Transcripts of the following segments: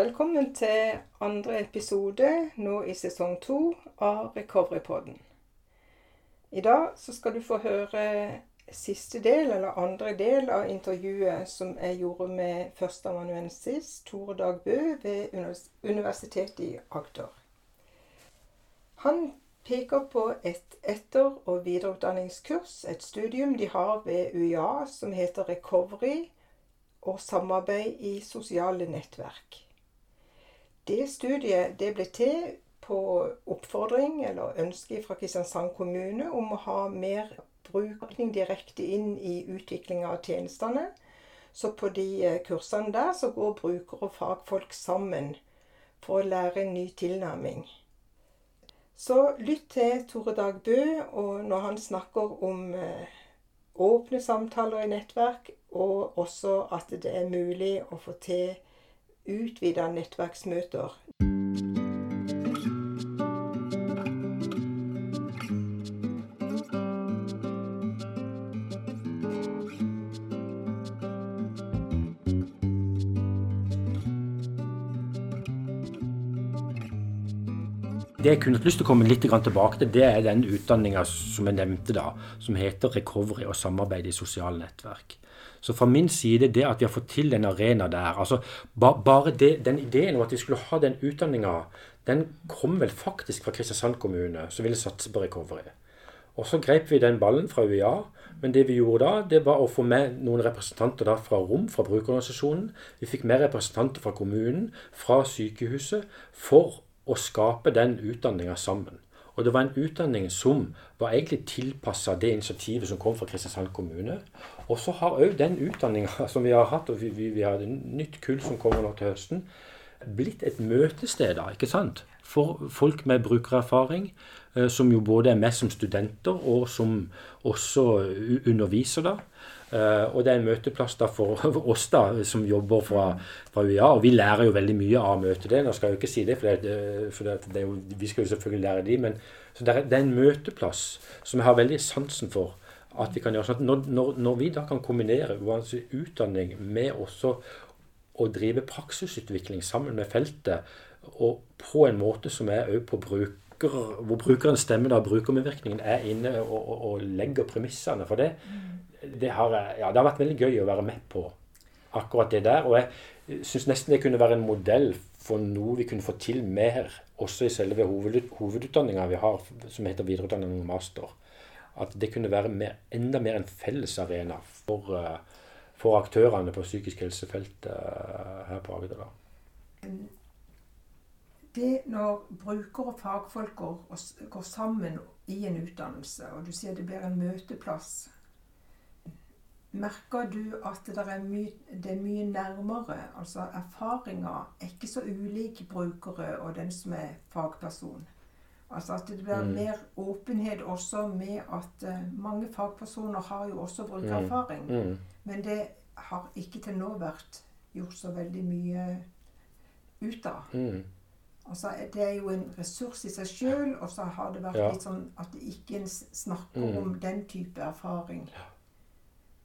Velkommen til andre episode nå i sesong to av Recoverypodden. I dag så skal du få høre siste del, eller andre del, av intervjuet som jeg gjorde med førsteamanuensis Tore Dag Bø ved Universitetet i Agder. Han peker på et etter- og videreutdanningskurs, et studium de har ved UiA som heter Recovery og samarbeid i sosiale nettverk. Det studiet det ble til på oppfordring eller ønske fra Kristiansand kommune om å ha mer brukning direkte inn i utviklinga av tjenestene. Så på de eh, kursene der så går brukere og fagfolk sammen for å lære en ny tilnærming. Så lytt til Tore Dag Bø og når han snakker om eh, åpne samtaler i nettverk, og også at det er mulig å få til utvida nettverksmøter. Det jeg kunne lyst til å komme litt tilbake til, det er den utdanninga som jeg nevnte da, som heter Recovery og samarbeid i sosiale nettverk. Så fra min side, det at vi har fått til en arena der altså Bare det, den ideen om at vi skulle ha den utdanninga, den kom vel faktisk fra Kristiansand kommune, som ville satse på recovery. Og så grep vi den ballen fra UiA. Men det vi gjorde da, det var å få med noen representanter da fra ROM, fra brukerorganisasjonen. Vi fikk med representanter fra kommunen, fra sykehuset, for å skape den utdanninga sammen. Og det var en utdanning som var egentlig tilpassa det initiativet som kom fra Kristiansand kommune. Og så har òg den utdanninga som vi har hatt, og vi, vi, vi har et nytt kull som kommer nå til høsten, blitt et møtested da, ikke sant? for folk med brukererfaring, eh, som jo både er med som studenter og som også underviser. da. Uh, og det er en møteplass da for oss da, som jobber fra, fra, UiA. Og vi lærer jo veldig mye av møtet. Nå skal jeg jo ikke si det, for, det, for det, det jo, vi skal jo selvfølgelig lære de, men det er, det er, en møteplass som jeg har veldig sansen for. at vi kan gjøre sånn Når, når, når vi da kan kombinere utdanning med også å drive praksisutvikling sammen med feltet, og på en måte som er òg på bruker, hvor brukerens stemme, da, brukermedvirkningen, er inne og, og, og legger premissene for det, det har, ja, det har vært veldig gøy å være med på akkurat det der. Og jeg syns nesten det kunne være en modell for noe vi kunne få til mer også i selve hoved, hovedutdanninga vi har, som heter videreutdanning og master. At det kunne være mer, enda mer en fellesarena for, uh, for aktørene på psykisk helsefeltet uh, her på Agder. Det når brukere og fagfolk går, går sammen i en utdannelse, og du sier det blir en møteplass Merker du at det er, mye, det er mye nærmere? Altså erfaringa er ikke så ulik brukere og den som er fagperson. Altså at det blir mm. mer åpenhet også med at uh, mange fagpersoner har jo også brukererfaring. Mm. Mm. Men det har ikke til nå vært gjort så veldig mye ut av. Mm. Altså, det er jo en ressurs i seg sjøl, og så har det vært ja. litt sånn at det ikke snakker mm. om den type erfaring. Ja.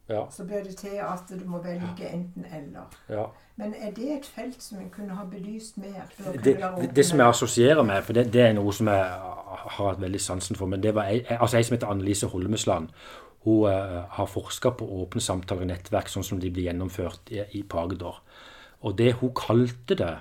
Ja. Så blir det til at du må velge enten-eller. Ja. Men er det et felt som en kunne ha belyst mer? Det, det, det, som jeg assosierer med, for det, det, er noe som jeg har hatt veldig sansen for, men det var ei, altså ei som heter Annelise Holmesland. Hun uh, har forska på åpne samtaler i nettverk, sånn som de blir gjennomført i, i Pagder. Og det hun kalte det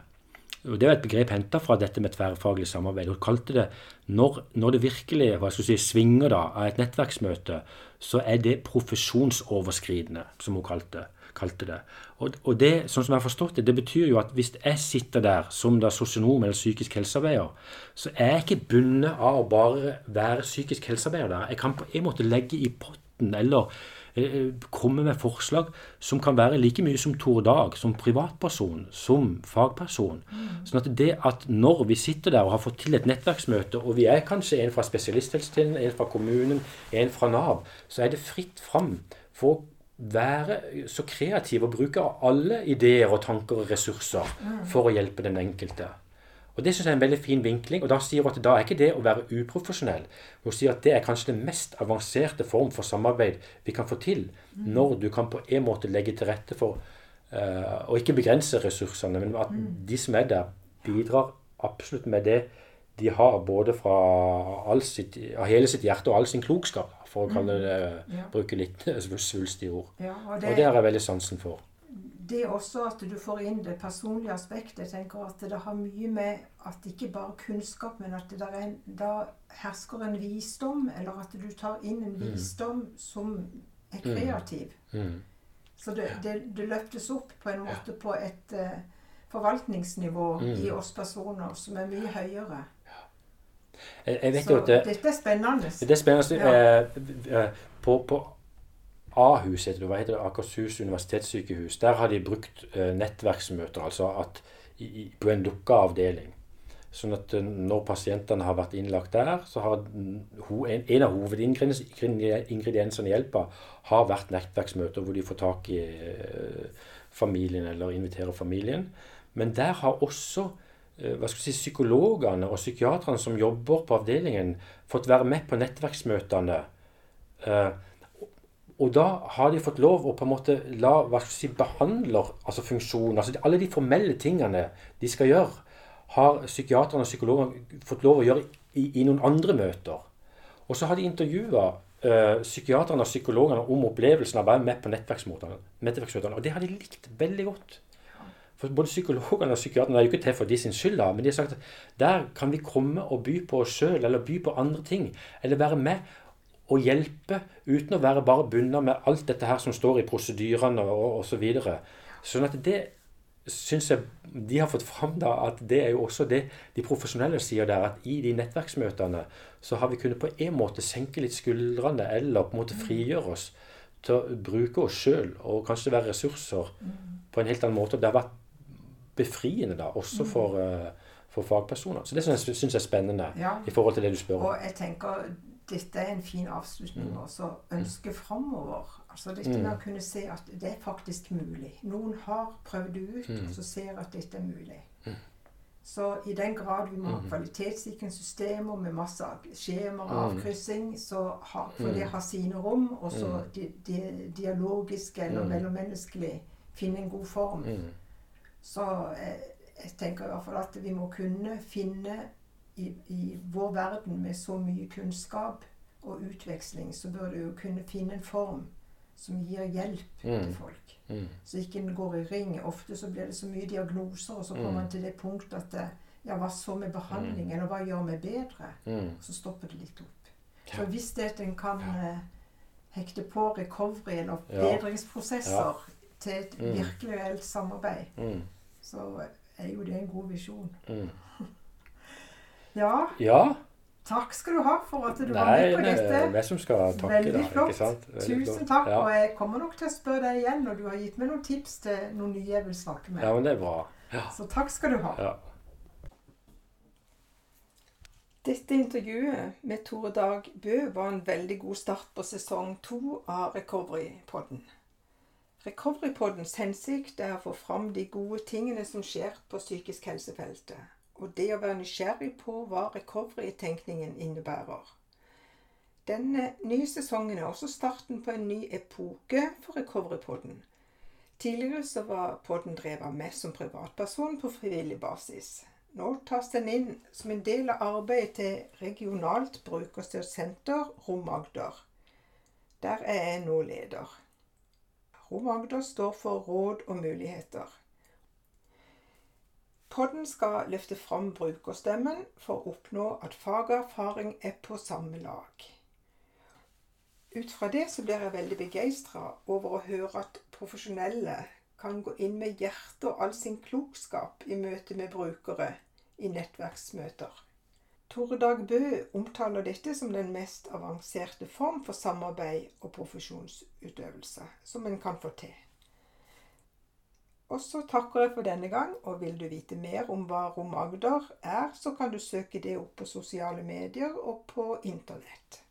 og Det er et begrep henta fra dette med tverrfaglig samarbeid. Hun kalte det når, når det virkelig hva skal si, svinger da, av et nettverksmøte, så er det profesjonsoverskridende, som hun kalte, kalte det. Og, og, det, sånn som jeg har forstått det, det betyr jo at hvis jeg sitter der som da sosionom eller psykisk helsearbeider, så er jeg ikke bundet av å bare være psykisk helsearbeider der. Jeg kan på en måte legge i potten eller Eh, eh, komme med forslag som kan være like mye som Tore Dag, som privatperson, som fagperson. Mm. Sånn at det at når vi sitter der og har fått til et nettverksmøte, og vi er kanskje en fra spesialisthelsetjenesten, en fra kommunen, en fra Nav, så er det fritt fram for å være så kreativ og bruke alle ideer og tanker og ressurser mm. for å hjelpe den enkelte. Og Det synes jeg er en veldig fin vinkling. og Da sier hun at da er ikke det å være uprofesjonell. Hun sier at det er kanskje den mest avanserte form for samarbeid vi kan få til. Mm. Når du kan på en måte legge til rette for Uh, og ikke begrense ressursene, men at mm. de som er der, bidrar absolutt med det de har både fra sitt, hele sitt hjerte og all sin klokskap, for å kalle det, ja. bruke litt svulstige ord. Ja, og, det, og, det, har jeg veldig sansen for. Det er også at du får inn det personlige aspektet. Jeg tenker at det har mye med at ikke bare kunnskap, men at det en, da hersker en visdom, eller at du tar inn en mm. visdom mm. som er mm. kreativ. Mm. Så det, det, det, løftes opp på en måte på et uh, forvaltningsnivå mm. i oss personer som er mye høyere. Jeg, jeg så det, dette er spennende. Det er spennende. Ja. Eh, eh, på, på Ahus, heter det, hva heter det, Akershus universitetssykehus, der har de brukt eh, nettverksmøter. altså at i, på en lukka avdeling. Sånn at når pasientene har vært innlagt der, så har en, en av hovedingrediensene i hjelpa har vært nettverksmøter hvor de får tak i familien eller inviterer familien. Men der har også Eh, hva skal si, psykologene og psykiatrene som jobber på avdelingen, fått være med på nettverksmøtene. Eh, og da har de fått lov å på en måte la hva skal si, behandler, altså funksjon, altså Alle de formelle tingene de skal gjøre, har psykiatrene og psykologene fått lov å gjøre i, i noen andre møter. Og så har de intervjua uh, psykiatrene og psykologene om opplevelsen av å være med på nettverksmøtene. Og det har de likt veldig godt. For både psykologene og psykiaterne er jo ikke til for de sin skyld, da, men de har sagt at der kan vi komme og by på oss sjøl, eller by på andre ting. Eller være med og hjelpe uten å være bare bundet med alt dette her som står i prosedyrene og osv. Så videre. sånn at det syns jeg de har fått fram da, at det er jo også det de profesjonelle sier der, at i de nettverksmøtene så har vi kunnet på en måte senke litt skuldrene, eller på en måte frigjøre oss til å bruke oss sjøl og kanskje være ressurser på en helt annen måte. Det har vært befriende, da, også mm. for, uh, for fagpersoner. Så det syns jeg er spennende ja. i forhold til det du spør om. Og jeg tenker dette er en fin avslutning mm. også. Ønske mm. framover. Altså dette med mm. å kunne se at det er faktisk mulig. Noen har prøvd det ut, mm. og så ser at dette er mulig. Mm. Så i den grad vi må ha kvalitetssikringssystemer med masse skjemaer og avkryssing, så har, for det har sine rom, og så di, di, dialogisk eller mellommenneskelig finne en god form. Så jeg, jeg, tenker i hvert fall at vi må kunne finne i, i, vår verden med så mye kunnskap og utveksling, så bør du jo kunne finne en form som gir hjelp mm. til folk. Mm. Så ikke en går i ring. Ofte så blir det så mye diagnoser, og så kommer man mm. til det punktet at det, ja, hva så med behandlingen, og hva gjør vi bedre? Mm. Så stopper det litt opp. Så hvis det at en kan ja. Eh, hekte på recoveryen og bedringsprosesser ja. til et mm. virkelig reelt samarbeid, mm så er jo det en god visjon. Ja. ja. Takk skal du ha for at du Nei, var med på dette. Nei, vi som skal takke Veldig flott. Veldig Tusen takk. Ja. Og jeg kommer nok til å spørre deg igjen når du har gitt meg noen tips til noen nye jeg vil snakke med. Ja, men det er bra. Ja. Så takk skal du ha. Ja. Dette intervjuet med Tore Dag Bø var en veldig god start på sesong to av Recovery-podden. Recoverypoddens hensikt er å få fram de gode tingene som skjer på psykisk helsefeltet, og det å være nysgjerrig på hva recovery-tenkningen innebærer. Denne nye sesongen er også starten på en ny epoke for recovery-podden. Tidligere så var podden drevet av meg som privatperson på frivillig basis. Nå tas den inn som en del av arbeidet til regionalt brukerstyrt senter Rom Agder. Der er jeg nå leder. Rom står for råd og muligheter. Podden skal løfte fram brukerstemmen for å oppnå at fag og erfaring er på samme lag. Ut fra det så blir jeg veldig begeistra over å høre at profesjonelle kan gå inn med hjertet og all sin klokskap i møte med brukere i nettverksmøter. Tore Dag Bø omtaler dette som den mest avanserte form for samarbeid og profesjonsutøvelse som en kan få til. Og så takker jeg for denne gang, og vil du vite mer om hva Rom Agder er, så kan du søke det opp på sosiale medier og på internett.